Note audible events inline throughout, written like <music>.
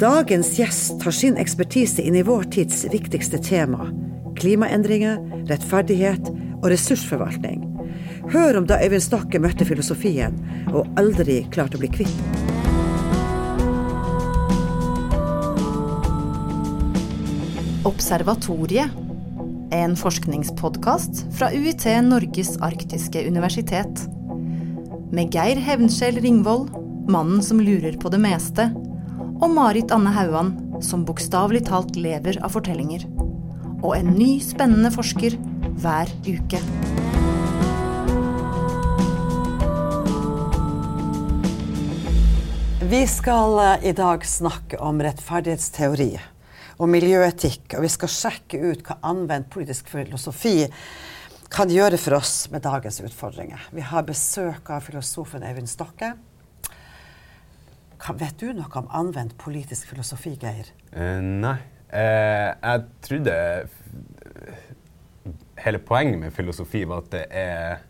Dagens gjest tar sin ekspertise inn i vår tids viktigste tema klimaendringer, rettferdighet og ressursforvaltning. Hør om da Øyvind Stokke møtte filosofien og aldri klarte å bli kvitt den. Observatoriet. En forskningspodkast fra UiT Norges arktiske universitet. Med Geir Hevnskjell Ringvold, mannen som lurer på det meste, og Marit Anne Hauan, som bokstavelig talt lever av fortellinger. Og en ny, spennende forsker hver uke. Vi skal eh, i dag snakke om rettferdighetsteori og miljøetikk, og vi skal sjekke ut hva anvendt politisk filosofi kan gjøre for oss med dagens utfordringer. Vi har besøk av filosofen Eivind Stokke. Vet du noe om anvendt politisk filosofi, Geir? Uh, nei. Uh, jeg trodde hele poenget med filosofi var at det er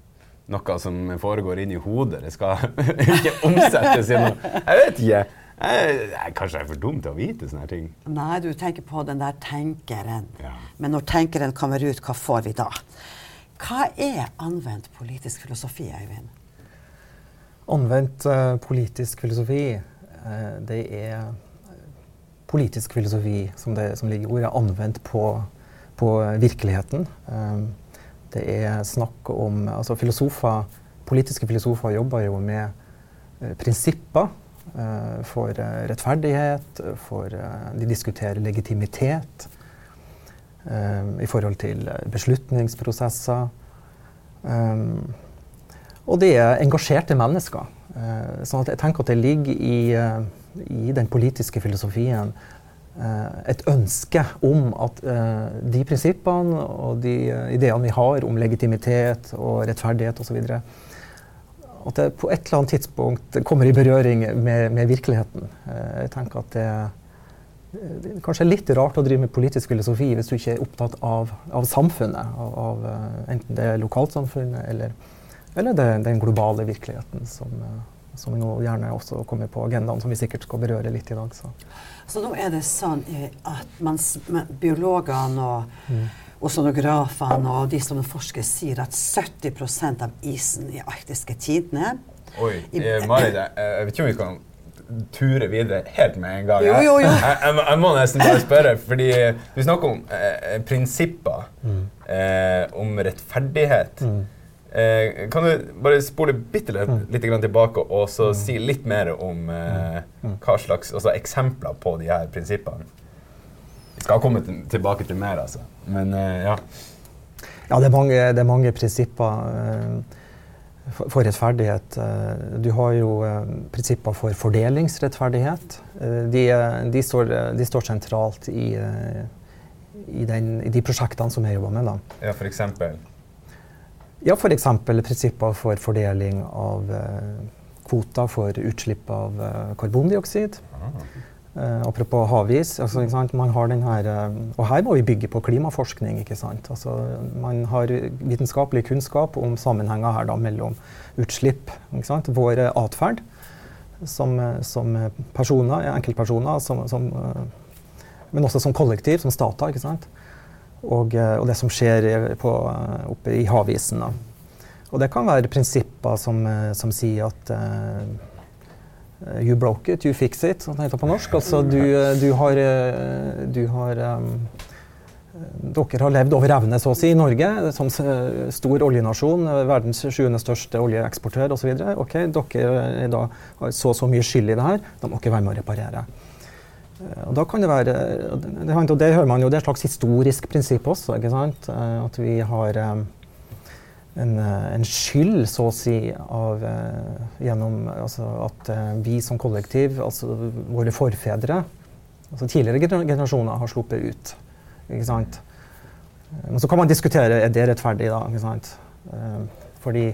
noe som foregår inni hodet. Det skal <laughs> ikke omsettes i noe Jeg vet ikke. Jeg, jeg, kanskje jeg er for dum til å vite sånne ting. Nei, du tenker på den der tenkeren. Ja. Men når tenkeren kommer ut, hva får vi da? Hva er anvendt politisk filosofi, Eivind? Anvendt uh, politisk filosofi, det er politisk filosofi, som, det, som ligger i ordet, anvendt på, på virkeligheten. Um, det er snakk om altså filosofer, Politiske filosofer jobber jo med uh, prinsipper for rettferdighet, for de diskuterer legitimitet i forhold til beslutningsprosesser. Og det er engasjerte mennesker. sånn at jeg tenker at det ligger i, i den politiske filosofien et ønske om at de prinsippene og de ideene vi har om legitimitet og rettferdighet osv. At det på et eller annet tidspunkt kommer i berøring med, med virkeligheten. Jeg tenker at det, det er kanskje litt rart å drive med politisk filosofi hvis du ikke er opptatt av, av samfunnet. Av, av, enten det er lokalsamfunnet eller, eller det, den globale virkeligheten som, som nå gjerne også kommer på agendaen, som vi sikkert skal berøre litt i dag. Så, så nå er det sånn at man, biologene og mm. oseanografene og de som forsker sier at 70% av isen i arktiske tidene Oi, eh, Marit, jeg, vet ikke om vi kan ture videre helt med en gang. Jo, jo, jo. Jeg, jeg, jeg, må nesten bare spørre, fordi vi snakker om eh, prinsipper, mm. eh, om rettferdighet. Mm. Eh, kan du bare spole bitte litt, mm. litt tilbake og så mm. si litt mer om eh, mm. mm. hva slags altså, eksempler på de her prinsippene? Vi skal komme tilbake til mer, altså. Men eh, ja. Ja, det er mange, det er mange prinsipper eh, for, for rettferdighet. Eh, du har jo eh, prinsipper for fordelingsrettferdighet. De, de, står, de står, sentralt i, i, den, i, de prosjektene som jeg jobber med. Da. Ja, for eksempel? Ja, f.eks. Prinsipper for fordeling av eh, kvoter for utslipp av eh, karbondioksid. Uh, apropos havis. Altså, man har den her, og her må vi bygge på klimaforskning. ikke sant? Altså, man har vitenskapelig kunnskap om sammenhenger her da, mellom utslipp, ikke sant? vår atferd som, som, personer, enkeltpersoner, som, som, men også som kollektiv, som stater. ikke sant? Og, eh, og det som skjer på, eh, oppe i havisen. Da. Og det kan være prinsipper som, eh, som sier at uh, You broke it, you fix it, som det heter på norsk. Altså du, du har, du har um, dere har levd over evne, så å si, i Norge, som stor oljenasjon, verdens sjuende største oljeeksportør osv. Ok, dere da, har så og så mye skyld i det her, da må dere være med å reparere. Eh, og da kan det være, og det hører man jo, det er et slags historisk prinsipp også. ikke sant? Eh, at vi har eh, en, en skyld, så å si, av, gjennom altså at vi som kollektiv, altså våre forfedre, altså tidligere generasjoner, har sluppet ut. ikke sant? Men så kan man diskutere er det rettferdig, da. ikke sant? Fordi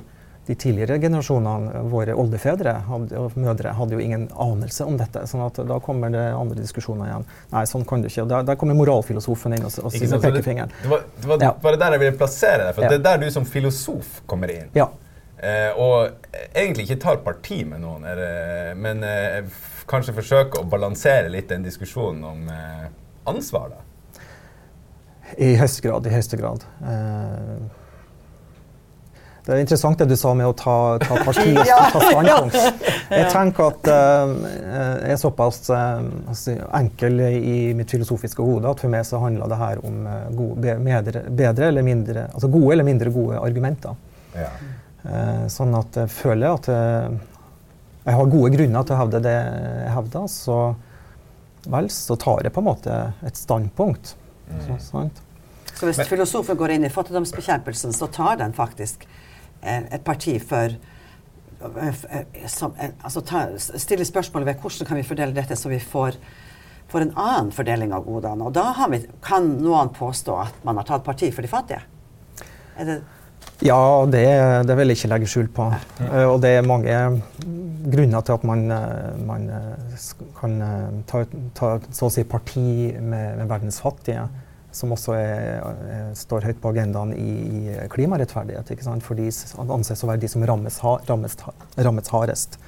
de tidligere generasjonene, våre oldefedre hadde, og mødre, hadde jo ingen anelse om dette. sånn at da kommer det andre diskusjoner igjen. Nei, sånn kan du ikke. Der, der kommer moralfilosofen inn og, og sier med pekefingeren. Det, var, det var ja. bare der jeg ville plassere deg. For ja. det er der du som filosof kommer inn. Ja. Eh, og egentlig ikke tar parti med noen, er, men eh, kanskje forsøker å balansere litt den diskusjonen om eh, ansvar. da. I høyeste grad. I høyeste grad. Eh, det er interessant det du sa med å ta, ta parti og <laughs> ta standpunkt. Jeg tenker at uh, jeg er såpass uh, enkel i mitt filosofiske hode at for meg så handler det her om uh, gode, bedre, bedre, eller mindre, altså gode eller mindre gode argumenter. Ja. sånn at jeg føler at jeg har gode grunner til å hevde det jeg hevder, så vel, så tar jeg på en måte et standpunkt. Mm. Så, så hvis filosofen går inn i fattigdomsbekjempelsen, så tar den faktisk Eh, et parti for eh, som, eh, altså ta, stille spørsmålet ved hvordan kan vi fordele dette så vi får, får en annen fordeling av godene. Og da vi, kan noen påstå at man har tatt parti for de fattige. ja, det, det, vil jeg ikke legge skjul på. Uh, og det er mange grunner til at man, man kan ta, ta, så å si parti med, med verdens fattige som også er, er, står høyt på agendaen i, i klimarettferdighet. Ikke sant? For de anses å være de som rammes, rammes, rammes hardest.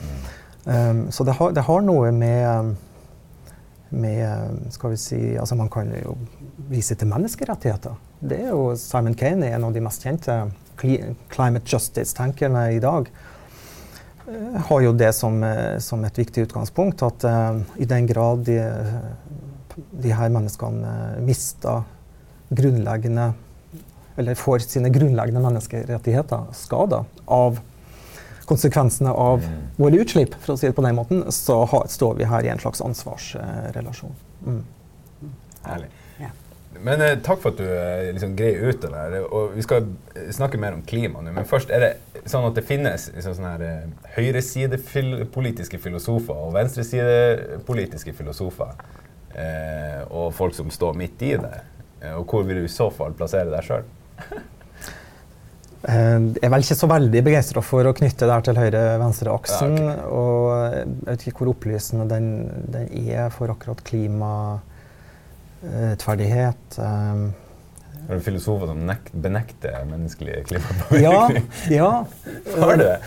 Mm. Um, så det har, det har, noe med, med Skal vi si altså Man kan jo vise til menneskerettigheter. Det er jo Simon Kane en av de mest kjente climate justice-tenkerne i dag. Uh, har jo det som, uh, som, et viktig utgangspunkt at uh, i den grad de de her menneskene eh, mister grunnleggende Eller får sine grunnleggende menneskerettigheter skada av konsekvensene av mm. våre utslipp, for å si det på den måten, så har, står vi her i en slags ansvarsrelasjon. Mm. Herlig. Men eh, takk for at du eh, liksom, greier ut det der. Og vi skal snakke mer om klima nå. Men først er det sånn at det finnes liksom, sånne her, eh, høyresidepolitiske filosofer og venstresidepolitiske filosofer eh, og folk som står midt i det? Eh, og hvor vil du i så fall plassere deg sjøl? Eh, jeg er vel ikke så veldig begeistra for å knytte det her til høyre-venstre-aksen. Ja, okay. Og jeg vet ikke hvor opplysende den, den er for akkurat klimarettferdighet. Um, er du filosofer som benekter menneskelig klimapåvirkning? Ja. ja. <laughs> Har du det?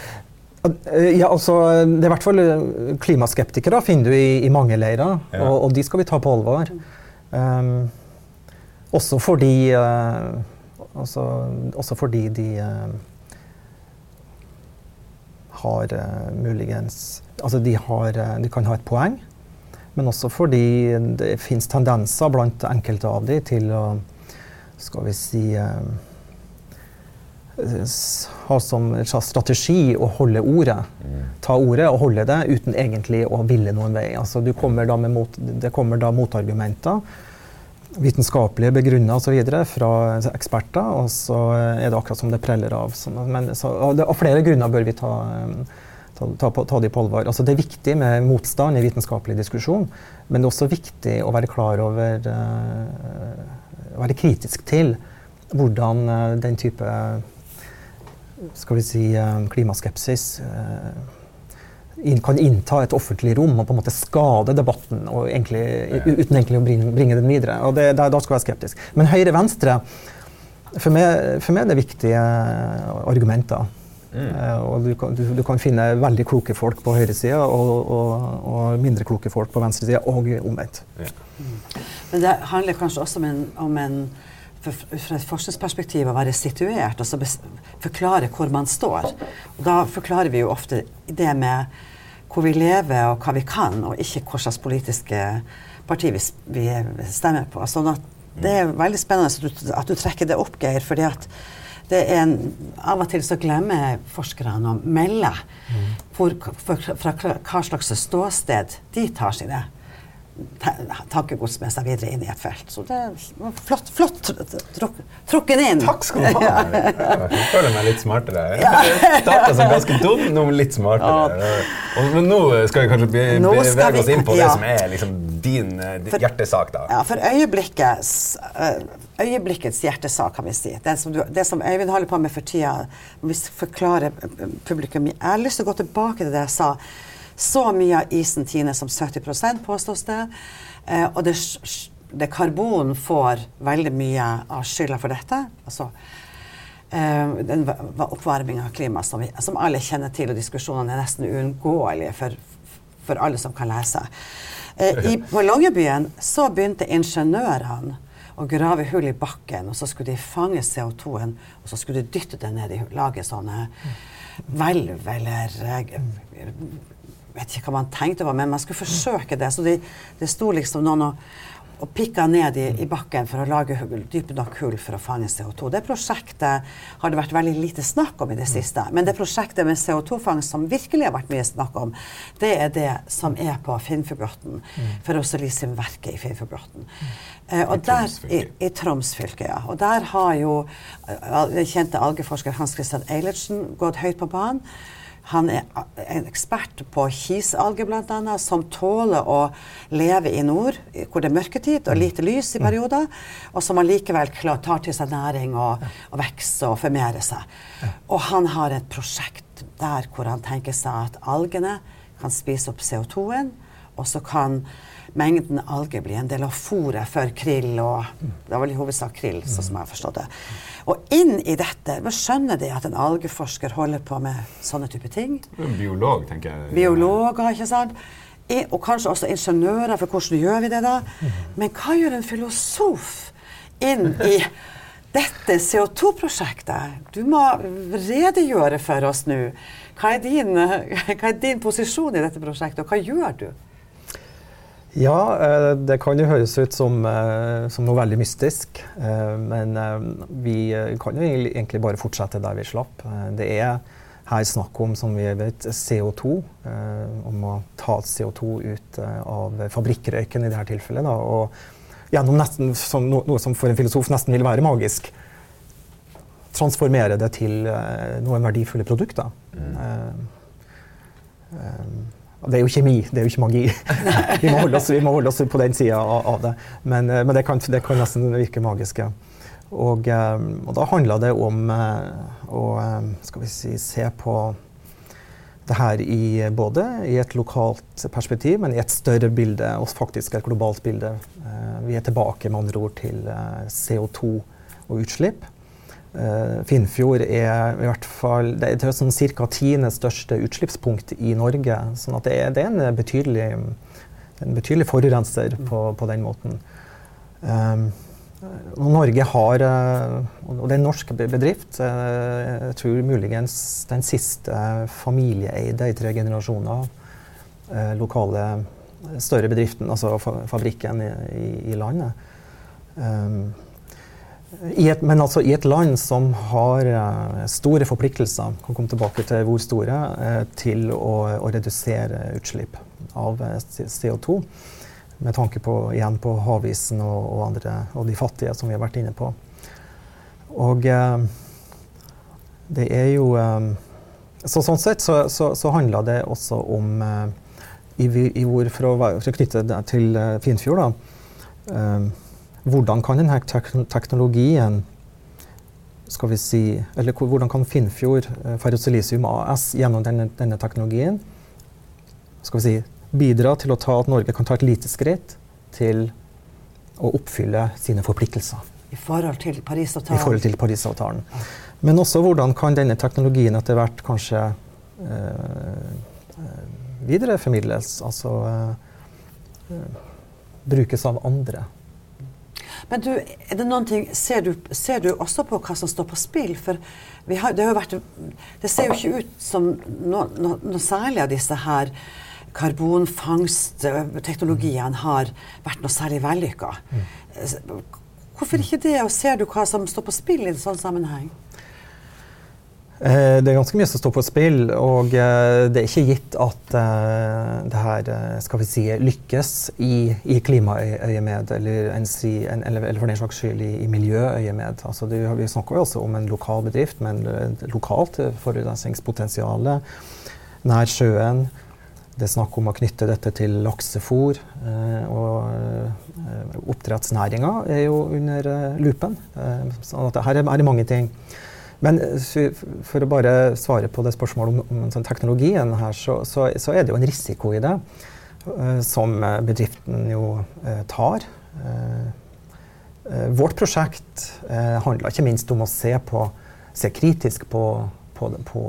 Eh, ja, altså, det er i hvert fall eh, Klimaskeptikere finner du i, i mange leirer, ja. og, og, de skal vi ta på alvor. Um, også fordi uh, også, også, fordi de uh, har uh, muligens Altså, de, har, de kan ha et poeng, men også fordi det fins tendenser blant enkelte av dem til å Skal vi si ha som strategi å holde ordet. Ta ordet og holde det uten egentlig å ville noen vei. Altså, mot, det kommer da motargumenter, vitenskapelige begrunna osv. fra eksperter, og så er det akkurat som det preller av. Men, så, av flere grunner bør vi ta, ta, ta, ta de på alvor. Altså, det er viktig med motstand i vitenskapelig diskusjon, men det er også viktig å være klar over uh, Være kritisk til hvordan uh, den type skal vi si, eh, klimaskepsis eh, kan innta et offentlig rom og på en måte skade debatten egentlig, uten egentlig å bringe, bringe den videre. Og det, da, skal jeg være skeptisk. Men høyre-venstre for meg, for meg er det viktige argumenter. Mm. Og du kan, du, du kan, finne veldig kloke folk på høyresida og, og, og mindre kloke folk på venstresida, og omvendt. Ja. Mm. Men det handler kanskje også om en, om en fra et forskningsperspektiv å være situert og så forklare hvor man står. Og da forklarer vi jo ofte det med hvor vi lever og hva vi kan, og ikke hva slags politiske parti vi, vi stemmer på. Sånn at det er veldig spennende at du, at du trekker det opp, Geir. fordi at det er en, Av og til så glemmer forskerne å melde mm. hvor, for, fra hva slags ståsted de tar sine tankegods med seg videre inn i et felt. Så det var flott, flott trukken inn. Takk skal du ha. <laughs> Jeg føler meg litt smartere. <laughs> Jeg starta som ganske dum, nå litt smartere. Og, men nå skal vi kanskje bevege oss inn på det som er liksom din, eh, din hjertesak, da. Ja, for øyeblikkets, eh, øyeblikkets hjertesak, kan vi si. Det som, du, det som Øyvind holder på med for tida, hvis vi forklarer publikum Jeg har lyst til å gå tilbake til det jeg sa så mye av isen tiner som 70 påstås det. Eh, og det, det karbon får veldig mye av skylda for dette. Altså, eh, den oppvarminga av klimaet som, som alle kjenner til, og diskusjonene er nesten uunngåelige for, for alle som kan lese. Eh, i, <laughs> på Longyearbyen så begynte ingeniørene å grave hull i bakken, og så skulle de fange CO2-en, og så skulle de dytte det ned i lage sånne hvelv eller vet ikke hva man tenkte over, men man skulle forsøke det. Så det, de sto liksom noen og og pikka ned i, i, bakken for å lage dype nok hull for å fange CO2. Det prosjektet har det vært veldig lite snakk om i det siste. Men det prosjektet med CO2-fangst som virkelig har vært mye snakk om, det er det som er på Finnfjordbotn, mm. for Roselisium-verket i Finnfjordbotn. Mm. Eh, og der, I, i Troms fylke, ja. Og der har jo uh, den kjente algeforsker Hans Christian Eilertsen gått høyt på banen. Han er en ekspert på kiselalger bl.a., som tåler å leve i nord, hvor det er mørketid og lite lys i mm. perioder, og som allikevel tar til seg næring og, og vokser og formerer seg. Og han har et prosjekt der hvor han tenker seg at algene kan spise opp CO2-en, og så kan mengden alger bli en del av fôret for krill, og det var vel i hovedsak krill, sånn som jeg har forstått det. Og inn i dette men skjønner de at en algeforsker holder på med sånne type ting. En biolog, tenker jeg. Biologer, ikke sant. I, og kanskje også ingeniører, for hvordan gjør vi det da? Men hva gjør en filosof inn i dette CO2-prosjektet? Du må redegjøre for oss nå. Hva er, din, hva er din posisjon i dette prosjektet, og hva gjør du? Ja, eh, det kan jo høres ut som, eh, som noe veldig mystisk. Eh, men vi kan jo egentlig bare fortsette der vi slapp. Det er her snakk om, som vi vet, CO2. Om å ta CO2 ut av fabrikkrøyken i dette tilfellet. Da, og gjennom nesten, som noe som for en filosof nesten vil være magisk, transformere det til noen verdifulle produkter. Mm. Det er jo kjemi, det er jo ikke magi. <laughs> vi, må oss, vi, må holde oss, på den sida av, det. Men, eh, men det, kan, det, kan, nesten virke magisk. Ja. Og, eh, og, da handler det om eh, å skal vi si, se på det her i både i et lokalt perspektiv, men i et større bilde, og faktisk et globalt bilde. Vi er tilbake med andre ord til CO2 og utslipp. Uh, Finnfjord er i hvert fall det er sånn ca. tiende største utslippspunkt i Norge. sånn det er, det er en, betydelig, en betydelig forurenser på, på, den måten. Um, Norge har uh, Og det er en norsk bedrift. Jeg tror muligens den siste familieeide i tre generasjoner lokale større bedriften, altså fabrikken i, i landet. Um, et, men altså i et land som har uh, store forpliktelser, kan komme tilbake til hvor store, uh, til å, å, redusere utslipp av eh, CO2. Med tanke på, igjen på havisen og, og, andre, og de fattige, som vi har vært inne på. Og det er jo så Sånn sett så, så, så handler det også om i, i hvor, for, å, for å knytte det til Finfjord, da hvordan kan denne teknologien skal vi si, eller hvordan kan Finnfjord eh, Ferrosilisium AS gjennom denne, denne, teknologien skal vi si, bidra til å ta at Norge kan ta et lite skritt til å oppfylle sine forpliktelser? I forhold til Parisavtalen? I forhold til Parisavtalen. Men også hvordan kan denne teknologien etter hvert kanskje eh, eh videreformidles? Altså eh, eh, brukes av andre? Men du, er det noen ting, ser du, ser du også på hva som står på spill? For har, det, vært, det, ser jo ikke ut som noe, noe noe særlig av disse her karbonfangstteknologiene har vært noe særlig vellykka. Mm. Hvorfor ikke det, og ser du hva som står på spill i en sånn sammenheng? Eh, det er ganske mye som står på spill, og eh, det er ikke gitt at eh, det her skal vi si, lykkes i, i klimaøyemed, eller, eller, for den slags skyld i, i miljøøyemed. Altså, vi snakker jo også om en lokal bedrift med lokalt forurensningspotensial nær sjøen. Det er snakk om å knytte dette til laksefôr. og oppdrettsnæringa er jo under lupen. så her er det mange ting. Men eh, for å bare svare på det spørsmålet om, om sånn teknologien her, så, så, så, er det jo en risiko i det uh, som eh, bedriften jo tar. Vårt prosjekt handla ikke minst om å se på se kritisk på, på, på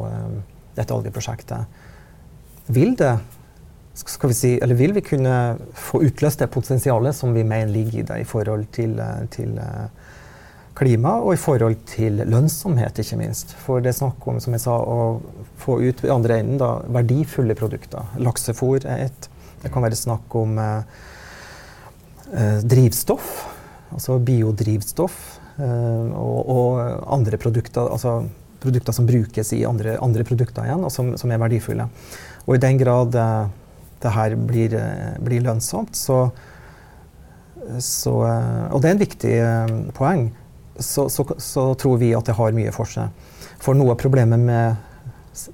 dette oljeprosjektet. Vil det skal vi si, eller vil vi kunne få utløst det potensialet som vi mener ligger i det i forhold til, til klima og i forhold til lønnsomhet, ikke minst. For det er snakk om som jeg sa, å få ut i andre enden da, verdifulle produkter. Laksefôr er ett. Det kan være snakk om eh, eh, drivstoff, altså biodrivstoff. Eh, og, og, andre produkter, altså produkter som brukes i andre, andre produkter igjen, og som, som, er verdifulle. Og i den grad eh, det her blir, eh, blir lønnsomt, så, så, Og det er en viktig poeng så, så, så, tror vi at det har mye for seg. For noe av problemet med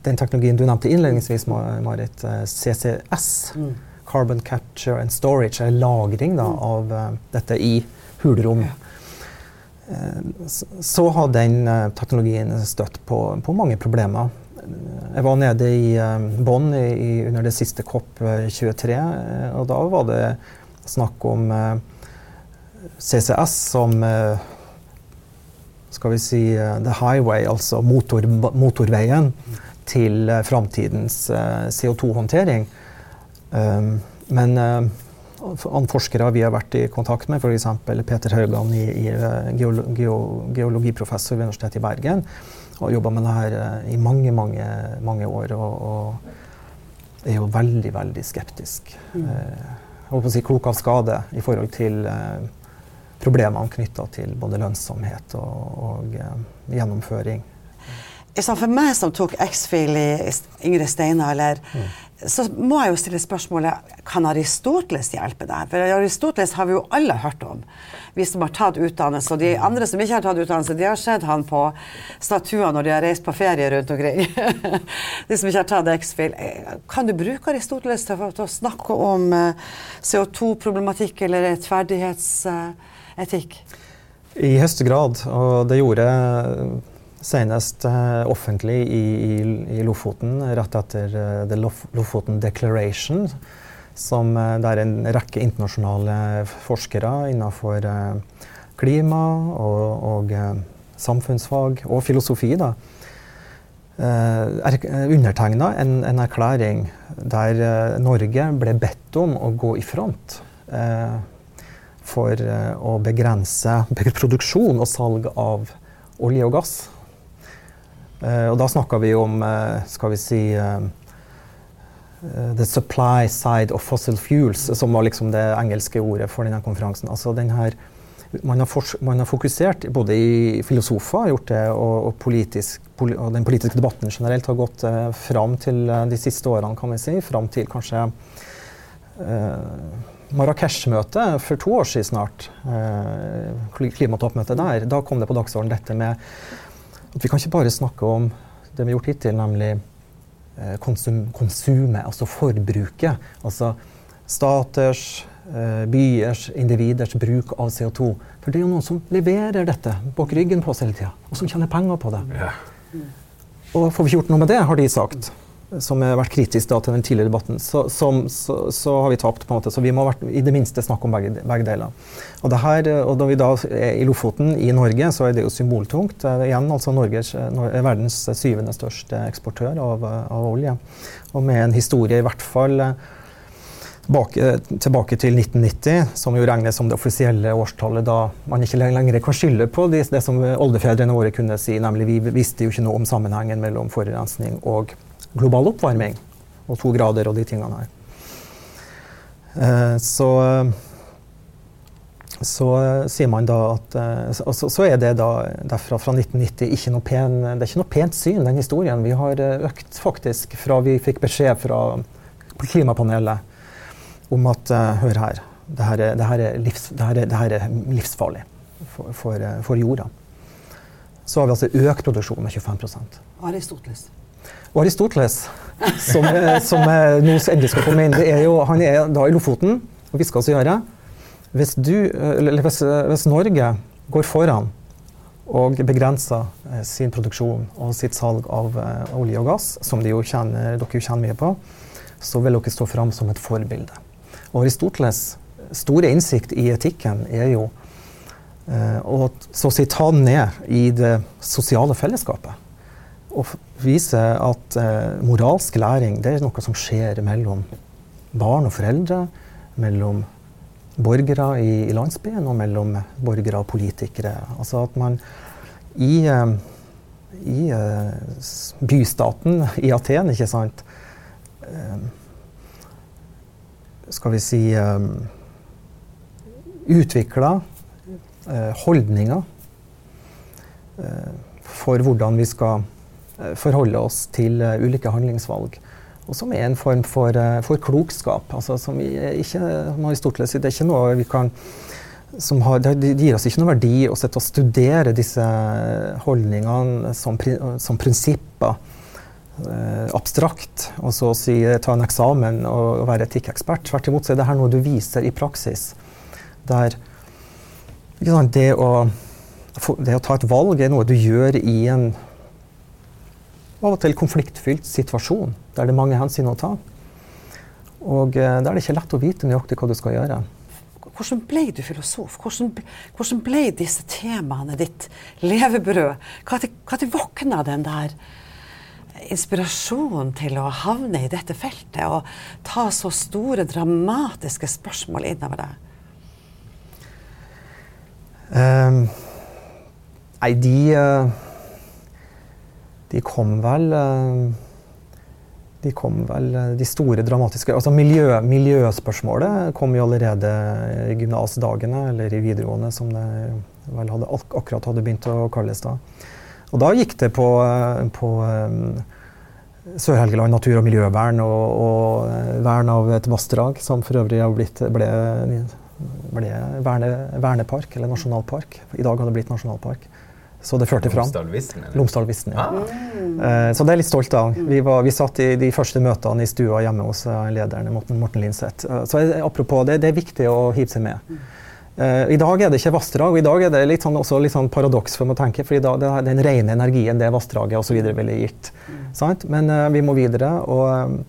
den teknologien du nevnte innledningsvis, Marit, eh, CCS, mm. Carbon Capture and Storage, eller lagring da, mm. av uh, dette i hulrom, ja. uh, så, så, har den teknologien støtt på, på, mange problemer. Jeg var nede i Bonn under det siste COP23, og da var det snakk om CCS som skal vi si, eh, the highway, altså motor, motorveien, til uh, framtidens eh, CO2-håndtering. Um, men forskere vi har vært i kontakt med, f.eks. Peter Haugan, i, i, geolo, geologiprofessor ved Universitetet i Bergen, har jobba med det her i mange, mange, mange år. Og, og, er jo veldig, veldig skeptisk. Mm. jeg holdt på å si klok av skade i forhold til problemene knytta til både lønnsomhet og, og eh, gjennomføring. For meg som tok X-Fil i yngre steinalder, mm. så må jeg jo stille spørsmålet kan Aristoteles hjelpe deg? For Aristoteles har vi jo alle hørt om, vi som har tatt utdannelse. Og de andre som ikke har tatt utdannelse, de har sett han på statuer når de har reist på ferie rundt omkring. <laughs> de som ikke har tatt X-Fil. Kan du bruke Aristoteles til, å snakke om uh, CO2-problematikk eller rettferdighets... Etikk? I høyeste grad. Og det gjorde senest uh, offentlig i, i, i, Lofoten rett etter uh, The Lofoten Declaration. Som, uh, det er en rekke internasjonale forskere innenfor klima og, og samfunnsfag og filosofi. da, uh, undertegna en, en, erklæring der Norge ble bedt om å gå i front. Uh, for eh, å begrense produksjon og salg av olje og gass. Eh, og da snakker vi om, eh, skal vi si The supply side of fossil fuels, som var liksom det engelske ordet for denne konferansen. Altså den her, man, har man, har fokusert, både i filosofer har gjort det, og, og, politisk, og, den politiske debatten generelt har gått eh, fram til de siste årene, kan vi si. Fram til kanskje eh, Marrakech-møtet for to år siden snart, eh, klimatoppmøtet der, da kom det på dagsordenen dette med at vi kan ikke bare snakke om det vi har gjort hittil, nemlig eh, konsum, konsumet, altså forbruket. Altså staters, eh, byers, individers bruk av CO2. For det er jo noen som leverer dette bak ryggen på oss hele tida, og som tjener penger på det. Ja. Og får vi ikke gjort noe med det, har de sagt som har vært kritisk da, til den tidligere debatten, så, som, så, så, har vi tapt. på en måte. Så vi må vært, i det minste snakke om begge, begge deler. Og, det her, og Når vi da er i Lofoten, i Norge, så er det jo symboltungt. Igjen altså Norges, verdens syvende største eksportør av, av, olje. Og med en historie i hvert fall tilbake, tilbake til 1990, som jo regnes som det offisielle årstallet da man ikke lenger kan skylde på det, det som oldefedrene våre kunne si, nemlig vi visste jo ikke noe om sammenhengen mellom forurensning og global oppvarming og to grader og de tingene her. Eh, så så sier man da at så, så, er det da derfra fra 1990 ikke noe pen, det er ikke noe pent syn, den historien. Vi har eh, økt faktisk fra vi fikk beskjed fra klimapanelet om at hør her, det her er, det her er, livs, det her er, det her er livsfarlig for, for, for, jorda. Så har vi altså økt produksjonen med 25% Aristoteles. Og Aristoteles, som, som nå endelig skal komme inn, han er da i Lofoten og hvisker oss i gjøre. Hvis, du, hvis, hvis Norge går foran og begrenser eh, sin produksjon og sitt salg av uh, olje og gass, som de jo kjenner, dere jo kjenner mye på, så vil dere stå fram som et forbilde. Og Aristoteles' store innsikt i etikken er jo Eh, og så å si ta ned i det sosiale fellesskapet. Og vise at eh, moralsk læring det er noe som skjer mellom barn og foreldre, mellom borgere i, i landsbyen og mellom borgere og politikere. Altså at man i, eh, i eh, bystaten i Aten, ikke sant eh, Skal vi si eh, Utvikla Eh, holdninger eh, for hvordan vi skal forholde oss til ulike handlingsvalg. Og som er en form for, for klokskap. Altså, som ikke, Aristoteles sier, det er ikke noe vi kan har, det gir oss ikke noe verdi å sitte og studere disse holdningene som, som prinsipper. Eh, abstrakt, og så si, ta en eksamen og, og være etikkekspert. Tvert imot så er dette noe du viser i praksis. Der det å, det å, ta et valg er noe du gjør i en av og til konfliktfylt situasjon, der det er mange hensyn å ta. Og eh, der er det ikke lett å vite nøyaktig hva du skal gjøre. Hvordan ble du filosof? Hvordan, hvordan ble disse temaene ditt levebrød? Når våkna den der inspirasjonen til å havne i dette feltet og ta så store, dramatiske spørsmål innover deg? Um, nei, de uh, De kom vel uh, De kom vel De store dramatiske Altså miljø, miljøspørsmålet kom jo allerede i gymnasdagene, eller i videregående, som det vel hadde, akkurat hadde begynt å kalles da. Og da gikk det på, på um, Sør-Helgeland natur- og miljøvern og, og vern av et vassdrag, som for øvrig blitt, ble ble verne, vernepark, eller nasjonalpark. I dag har det blitt nasjonalpark. Så det førte fram. Lomsdalvisten? ja. Ah. Uh, så det er jeg litt stolt av. Vi, var, vi, satt i de første møtene i stua hjemme hos uh, lederen, Morten, Linseth. Uh, så apropos, det, det, er viktig å hive seg med. I dag er det ikke vassdrag, og i dag er det litt sånn, også litt sånn paradoks for å tenke. For i dag det er den rene energien det vassdraget osv. ville gitt. Sant? Men vi må videre. og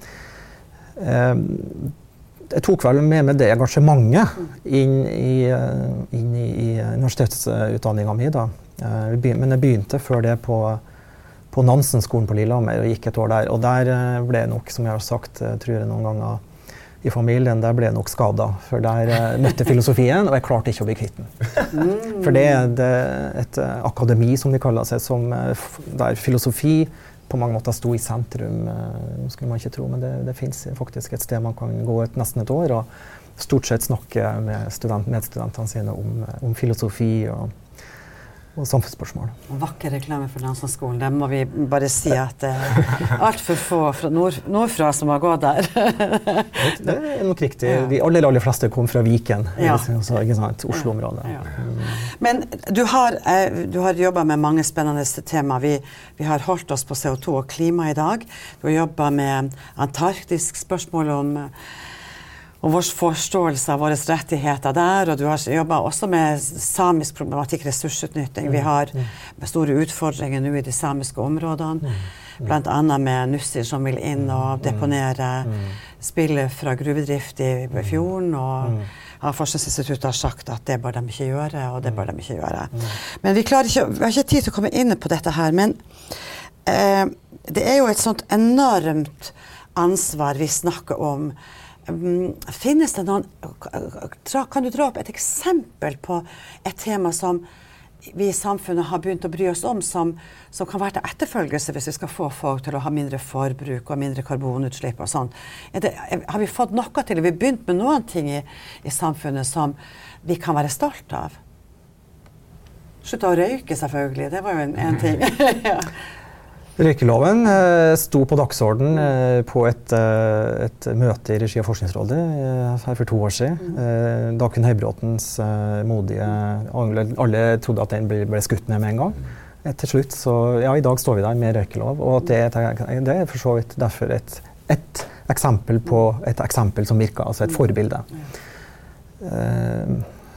jeg tok vel med meg det engasjementet inn i, uh, inn i, i universitetsutdanninga mi. da. Eh, men jeg begynte før det på, på Nansen-skolen på Lillehammer og gikk et år der. Og der eh, ble jeg nok, som jeg har sagt tror jeg noen ganger i familien, der ble jeg nok skada. For der møtte filosofien, og jeg klarte ikke å bli kvitt den. For det er et akademi, som de kaller seg, som, der filosofi på mange måter sto i sentrum. Uh, skulle man ikke tro, men det, det fins faktisk et sted man kan gå et, nesten et år og stort sett snakke med student, medstudentene sine om, om filosofi og og samfunnsspørsmål. Vakker reklame for Nansenskolen. Det må vi bare si at det er altfor få fra nord, nordfra som har gått der. <laughs> det er nok riktig. De aller, aller fleste kom fra Viken, ja. Oslo-området. Ja. Men du har, eh, du har jobba med mange spennende temaer. Vi, vi, har holdt oss på CO2 og klima i dag. Du har jobba med antarktisk spørsmål om og vår forståelse av våre rettigheter der. Og du har jobba også med samisk problematikk, ressursutnytting. Vi mm, har mm. store utfordringer nå i de samiske områdene. Mm, Bl.a. med Nussir som vil inn og deponere spillet fra gruvedrift i fjorden. og Havforskningsinstituttet har sagt at det bør de ikke gjøre, og det bør de ikke gjøre. Men vi, ikke, vi har ikke tid til å komme inn på dette her. Men eh, det er jo et sånt enormt ansvar vi snakker om finnes det noen Kan du dra opp et eksempel på et tema som vi i samfunnet har begynt å bry oss om, som, som, kan være til etterfølgelse hvis vi skal få folk til å ha mindre forbruk og mindre karbonutslipp og sånn. Har vi fått noe til? Har vi begynt med noen ting i, i samfunnet som vi kan være stolt av? Slutta å røyke, selvfølgelig. Det var jo en, en ting. <laughs> ja. Røykeloven eh, sto på dagsorden eh, på et, eh, et, møte i regi av Forskningsrådet her for to år siden. Mm. Eh, Dagfinn Høybråtens modige alle, alle, trodde at den ble, skutt ned med en gang. til slutt, så ja, i dag står vi der med røykelov. Og det, det er for så vidt derfor et, et, eksempel på et eksempel som virker, altså et forbilde.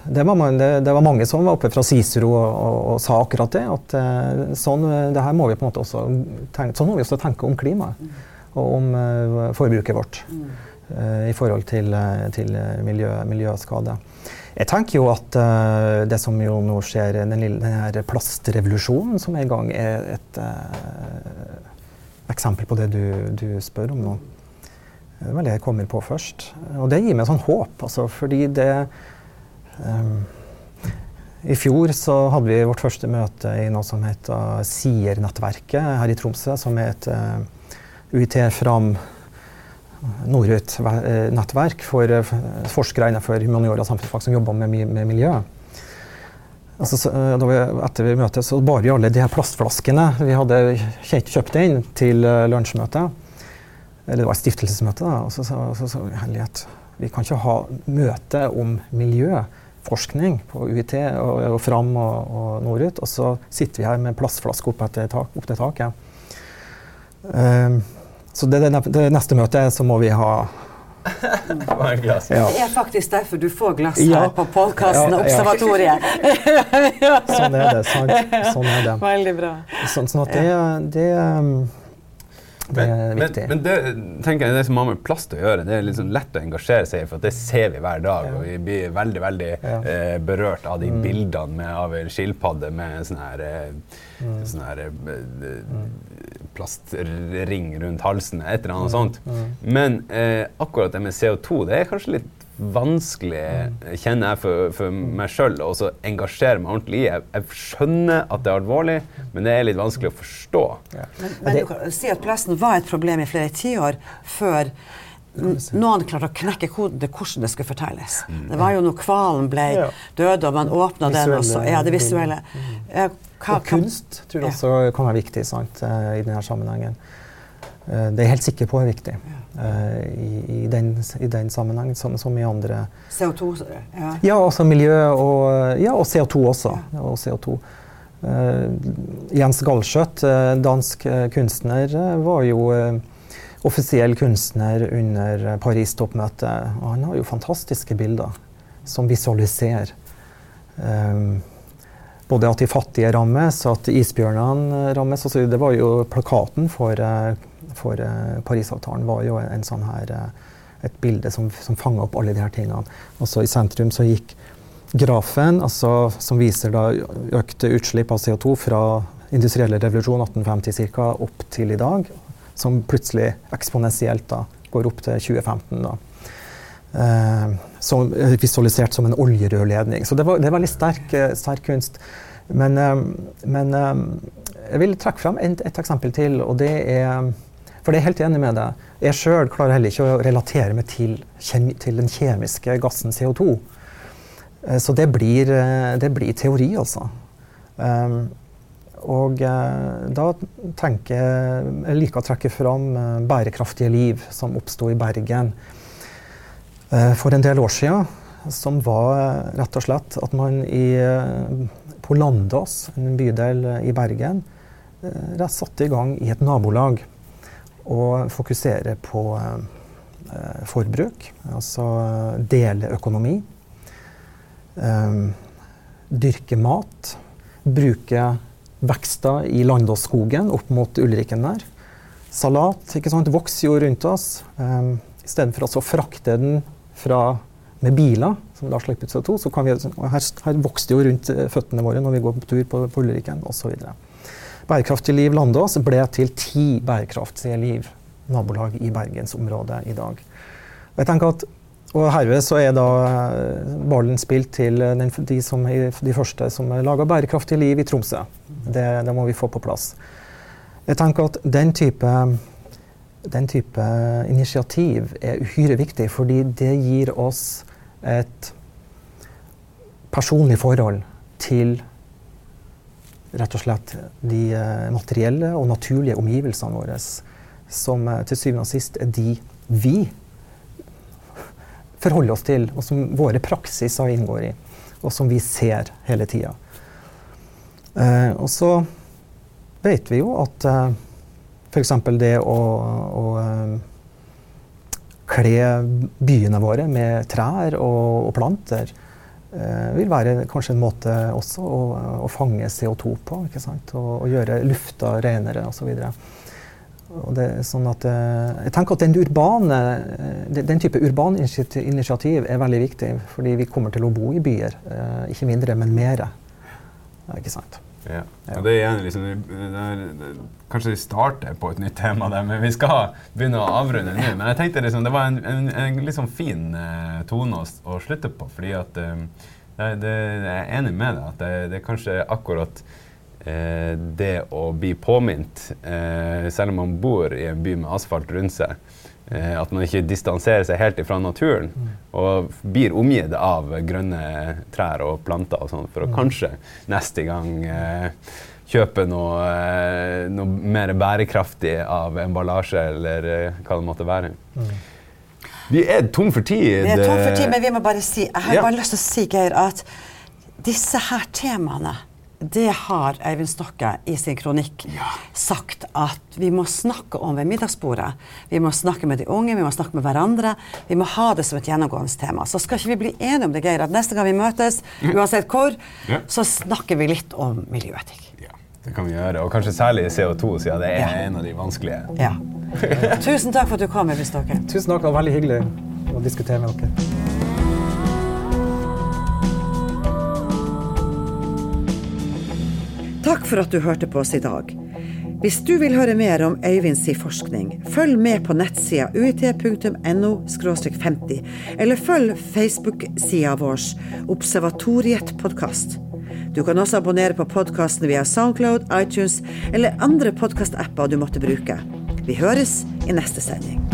Det var, man, det, det var, mange som var oppe fra Cicero og, og, og sa akkurat det. At uh, sånn, det her må vi på en måte også tenke, sånn må vi også tenke om klimaet og om uh, forbruket vårt uh, i forhold til, til miljø, miljøskade. Jeg tenker jo at det som jo nå skjer, den, lille, den her plastrevolusjonen som er i gang, er et eksempel på det du, du, spør om nå. Det vel det jeg kommer på først. Og det gir meg sånn håp, altså, fordi det I fjor så hadde vi vårt første møte i noe som heter SIER-nettverket her i Tromsø, som er et uh, UiT Fram Norut-nettverk for uh, forskere innenfor humaniora og samfunnsfag som jobber med, med miljø. Altså, så, vi, etter vi møtet så bar vi alle de her plastflaskene vi hadde kjøpt inn til lunsjmøtet. Eller det var et stiftelsesmøte. Da, og så sa vi herlighet, vi kan ikke ha møte om miljøforskning på UiT og, og Fram og, og Norut, og så sitter vi her med plastflaske opp, etter tak, opp til taket. Um, så det, det, det, neste møtet så må vi ha. Ja. Det er faktisk derfor du får glass her på podkasten ja, Observatoriet. sånn er det. Sant? Sånn er det. Veldig bra. Sånn, sånn at det, det um, det er viktig. Men, men, det tenker jeg, det som har med plast å gjøre, det er liksom lett å engasjere seg i, for det ser vi hver dag. Ja. Og vi blir veldig veldig ja. eh, berørt av de mm. bildene med, av en skilpadde med sånn her, eh, mm. sånn her eh, mm. plastring rundt halsen, et eller annet mm. sånt. Mm. Men eh, akkurat det med CO2, det er kanskje litt vanskelig, kjenner jeg for, for meg sjøl, å engasjere meg ordentlig i. Jeg, jeg, skjønner at det er alvorlig, men det er litt vanskelig å forstå. Ja. Men, men du kan si at plasten var et problem i flere tiår før noen klarte å knekke koden til hvordan det skulle fortelles. Mm. Det var jo når hvalen ble død, og man åpna den, og så Ja, det visuelle. Ja, hva, og kunst tror jeg også kan være viktig sant, eh, i denne sammenhengen. Eh, det er jeg helt sikker på er viktig. Uh, i, i, den, i, den, sammenheng, som, som, i andre CO2? Ja, ja altså miljø og, ja, og CO2 også. Ja. Og CO2. Uh, Jens Galskjøtt, dansk kunstner, var jo offisiell kunstner under Paris-toppmøtet. Og han har jo fantastiske bilder som visualiserer um, både at de fattige rammes, at isbjørnene rammes. Altså, det var jo plakaten for for uh, Parisavtalen var jo en, sånn her, et bilde som, som fanga opp alle de her tingene. Også I sentrum så gikk grafen, altså, som viser da økte utslipp av CO2 fra industrielle revolusjon 1850 ca. opp til i dag, som plutselig eksponentielt går opp til 2015. da. Uh, som, visualisert som en oljerørledning. Så det, var, det var veldig sterk, sterk kunst. Men, men jeg vil trekke fram et, et, eksempel til, og det er for jeg er helt enig med deg. Jeg sjøl klarer heller ikke å relatere meg til, til den kjemiske gassen CO2. Eh, så det blir, eh, det blir teori, altså. Og da tenker jeg Jeg liker å trekke fram bærekraftige liv som oppsto i Bergen for en del år siden. Som var rett og slett at man i, på Landås, en bydel i Bergen, satte i gang i et nabolag og fokusere på eh, forbruk, altså deleøkonomi. Eh, dyrke mat. Bruke vekster i Landåsskogen opp mot Ulriken der. Salat ikke sant, vokser jo rundt oss. Istedenfor å frakte den fra, med biler, som da slipper ut CO2, så kan vi, her, her vokser det jo rundt eh, føttene våre når vi går på tur på, på Ulriken osv. Bærekraftig liv Landås ble til ti bærekraftige liv nabolag i bergensområdet i dag. Jeg tenker at og herved så er da eh, ballen spilt til den, de, som, de, første som laga bærekraftig liv i Tromsø. Det, det, må vi få på plass. Jeg tenker at den type, den type initiativ er uhyre viktig, fordi det gir oss et personlig forhold til rett og slett de eh, materielle og naturlige omgivelsene våre, som eh, til syvende og sist er de vi forholder oss til, og som våre praksiser inngår i, og som vi ser hele tida. Eh, og så vet vi jo at f.eks. det å, å eh, kle byene våre med trær og, og planter eh, vil være kanskje en måte også å, å fange CO2 på. ikke sant? Og, og gjøre lufta renere osv. Sånn at, eh, jeg tenker at den, urbane, den type urban initiativ er veldig viktig, fordi vi kommer til å bo i byer. Ikke mindre, men mere. Ikke sant? Ja. Og det er liksom, det er, Kanskje vi starter på et nytt tema, der, men vi skal begynne å avrunde nå. Men jeg tenkte liksom, det var en, en, en liksom fin uh, tone å, å, slutte på. fordi at det, det, Jeg er enig med deg at det, det er kanskje akkurat uh, det å bli påminnet, uh, selv om man bor i en by med asfalt rundt seg, at man ikke distanserer seg helt ifra naturen mm. og blir omgitt av grønne trær og planter og sånn, for å mm. kanskje neste gang kjøpe noe, eh, noe, mer bærekraftig av emballasje, eller eh, hva det måtte være. Mm. Vi er tom for tid. Vi er tom for tid, men vi må bare si, jeg har ja. bare lyst til å si, Geir, at disse her temaene det har Eivind Stokke i sin kronikk ja. sagt at vi må snakke om ved middagsbordet. Vi må snakke med de unge, vi må snakke med hverandre. Vi må ha det som et gjennomgående tema. Så skal ikke vi bli enige om det, Geir, at neste gang vi møtes, uansett hvor, ja. så snakker vi litt om miljøetikk. Det kan vi gjøre, og kanskje særlig CO2, siden det er ja. en av de vanskelige. Ja. Tusen takk for at du kom. Eivind Stokke Tusen takk, det var veldig hyggelig å diskutere med dere. Takk for at du hørte på oss i dag. Hvis du vil høre mer om Øyvinds forskning, følg med på nettsida uit.no 50, eller følg Facebook-sida vår Observatoriet podkast. Du kan også abonnere på podkasten via Soundcloud, iTunes eller andre podkastapper du måtte bruke. Vi høres i neste sending.